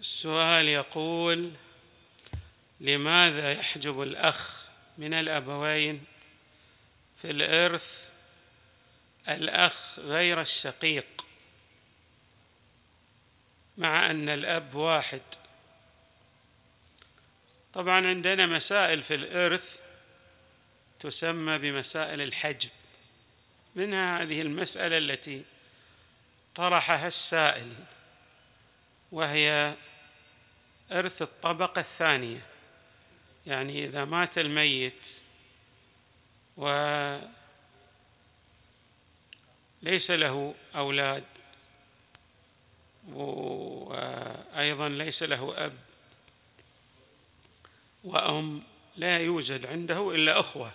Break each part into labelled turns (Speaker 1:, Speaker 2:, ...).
Speaker 1: السؤال يقول لماذا يحجب الأخ من الأبوين في الإرث الأخ غير الشقيق؟ مع أن الأب واحد. طبعا عندنا مسائل في الإرث تسمى بمسائل الحجب. منها هذه المسألة التي طرحها السائل. وهي إرث الطبقة الثانية. يعني إذا مات الميت وليس له أولاد وأيضا ليس له أب وأم لا يوجد عنده إلا أخوة.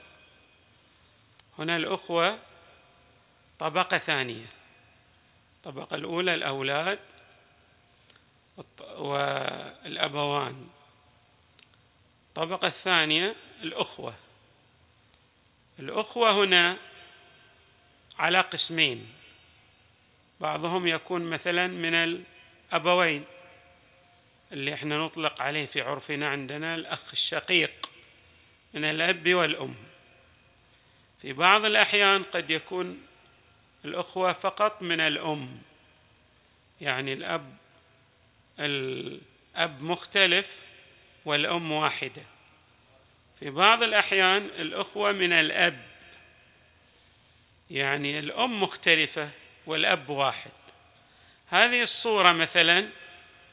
Speaker 1: هنا الأخوة طبقة ثانية. الطبقة الأولى الأولاد والأبوان. الطبقة الثانية الأخوة. الأخوة هنا على قسمين. بعضهم يكون مثلا من الأبوين اللي إحنا نطلق عليه في عرفنا عندنا الأخ الشقيق من الأب والأم. في بعض الأحيان قد يكون الأخوة فقط من الأم يعني الأب الأب مختلف والأم واحدة. في بعض الأحيان الأخوة من الأب يعني الأم مختلفة والأب واحد. هذه الصورة مثلا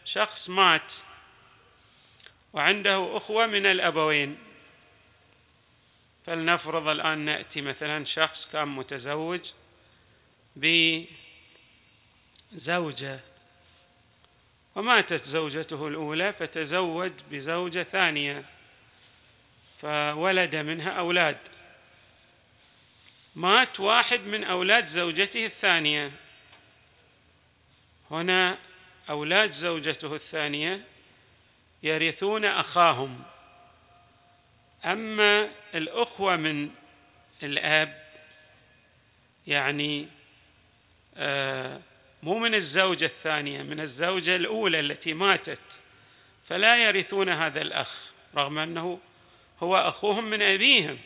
Speaker 1: شخص مات وعنده أخوة من الأبوين. فلنفرض الآن نأتي مثلا شخص كان متزوج بزوجة وماتت زوجته الأولى فتزوج بزوجة ثانية فولد منها أولاد. مات واحد من أولاد زوجته الثانية. هنا أولاد زوجته الثانية يرثون أخاهم. أما الأخوة من الأب يعني آه مو من الزوجة الثانية من الزوجة الأولى التي ماتت. فلا يرثون هذا الأخ رغم أنه هو أخوهم من أبيهم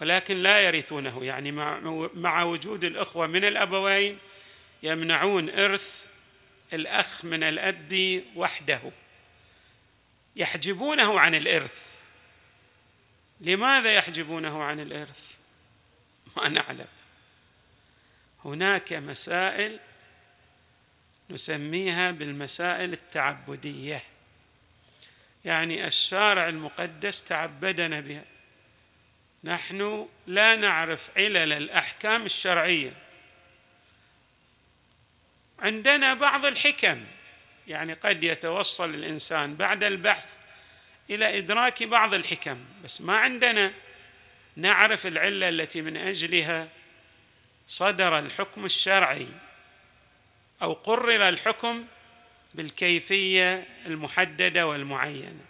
Speaker 1: ولكن لا يرثونه. يعني مع, وجود الأخوة من الأبوين يمنعون إرث الأخ من الأب وحده. يحجبونه عن الإرث. لماذا يحجبونه عن الإرث؟ ما نعلم. هناك مسائل نسميها بالمسائل التعبدية. يعني الشارع المقدس تعبدنا بها. نحن لا نعرف علل الأحكام الشرعية. عندنا بعض الحكم. يعني قد يتوصل الإنسان بعد البحث إلى إدراك بعض الحكم بس ما عندنا نعرف العلة التي من أجلها صدر الحكم الشرعي. أو قرر الحكم بالكيفية المحددة والمعينة.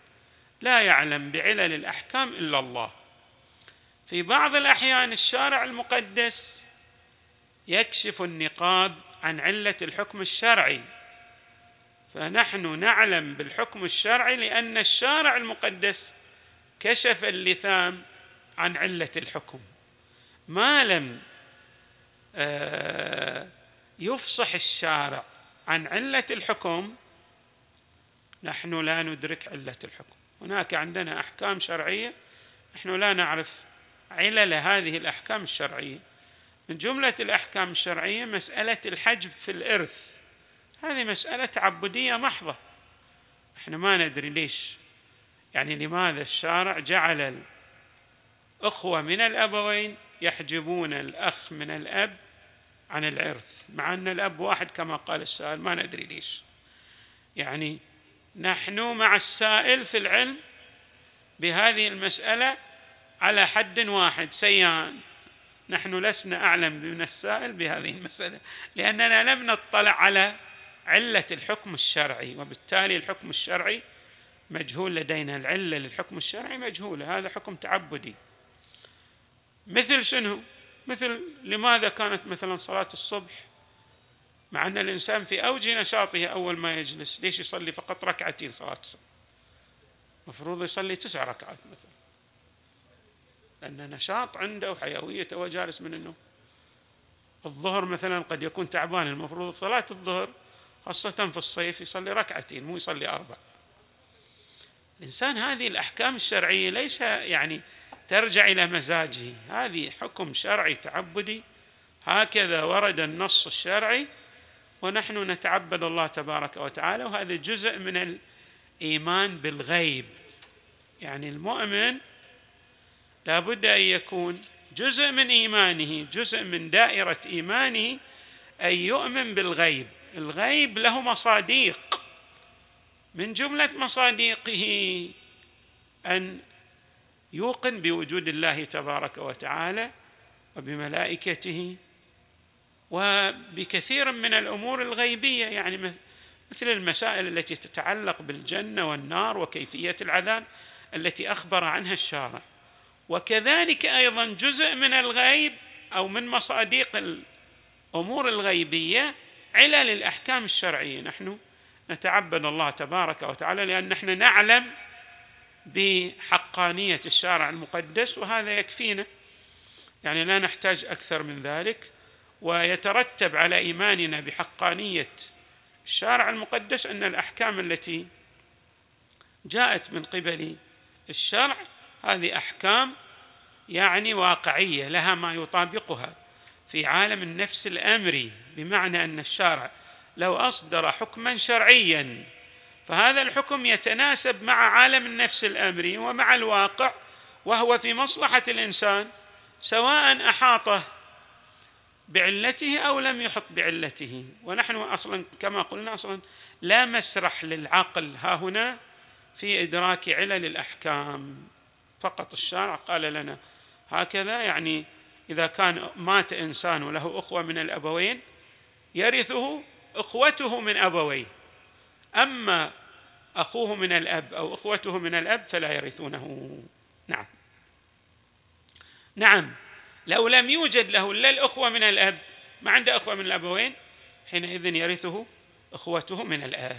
Speaker 1: لا يعلم بعلل الأحكام إلا الله. في بعض الأحيان الشارع المقدس يكشف النقاب عن علة الحكم الشرعي. فنحن نعلم بالحكم الشرعي لأن الشارع المقدس كشف اللثام عن علة الحكم. ما لم آه يفصح الشارع عن علة الحكم نحن لا ندرك علة الحكم. هناك عندنا أحكام شرعية نحن لا نعرف علل هذه الأحكام الشرعية. من جملة الأحكام الشرعية مسألة الحجب في الإرث. هذه مسألة تعبدية محضة. إحنا ما ندري ليش. يعني لماذا الشارع جعل الأخوة من الأبوين يحجبون الأخ من الأب عن العرث مع أن الأب واحد كما قال السائل ما ندري ليش. يعني نحن مع السائل في العلم بهذه المسألة على حد واحد سيان. نحن لسنا أعلم من السائل بهذه المسألة لأننا لم نطلع على علة الحكم الشرعي وبالتالي الحكم الشرعي مجهول لدينا. العلة للحكم الشرعي مجهولة هذا حكم تعبدي. مثل شنو؟ مثل لماذا كانت مثلا صلاة الصبح؟ مع أن الإنسان في أوج نشاطه أول ما يجلس ليش يصلي فقط ركعتين صلاة الصبح؟ مفروض يصلي تسع ركعات مثلا. لأن نشاط عنده وحيوية هو جالس من النوم. الظهر مثلا قد يكون تعبان المفروض صلاة الظهر خاصة في الصيف يصلي ركعتين مو يصلي أربع. الإنسان هذه الأحكام الشرعية ليس يعني ترجع إلى مزاجه. هذه حكم شرعي تعبدي. هكذا ورد النص الشرعي. ونحن نتعبد الله تبارك وتعالى وهذا جزء من الإيمان بالغيب. يعني المؤمن لابد أن يكون جزء من إيمانه جزء من دائرة إيمانه أن يؤمن بالغيب. الغيب له مصاديق. من جملة مصاديقه أن يوقن بوجود الله تبارك وتعالى وبملائكته وبكثير من الأمور الغيبية يعني مثل المسائل التي تتعلق بالجنة والنار وكيفية العذاب التي أخبر عنها الشارع. وكذلك أيضا جزء من الغيب أو من مصاديق الأمور الغيبية علل الأحكام الشرعية. نحن نتعبد الله تبارك وتعالى لأن نحن نعلم بحقانية الشارع المقدس وهذا يكفينا. يعني لا نحتاج أكثر من ذلك ويترتب على إيماننا بحقانية الشارع المقدس أن الأحكام التي جاءت من قبل الشرع هذه أحكام يعني واقعية لها ما يطابقها في عالم النفس الأمري بمعنى أن الشارع لو أصدر حكما شرعيا فهذا الحكم يتناسب مع عالم النفس الأمري ومع الواقع وهو في مصلحة الإنسان سواء أحاطه بعلته أو لم يحط بعلته. ونحن أصلا كما قلنا أصلا لا مسرح للعقل ها هنا في إدراك علل الأحكام. فقط الشارع قال لنا هكذا يعني إذا كان مات إنسان وله أخوة من الأبوين يرثه إخوته من أبويه. أما أخوه من الأب أو أخوته من الأب فلا يرثونه. نعم. نعم. لو لم يوجد له إلا الأخوة من الأب ما عنده أخوة من الابوين حينئذ يرثه أخوته من الأب.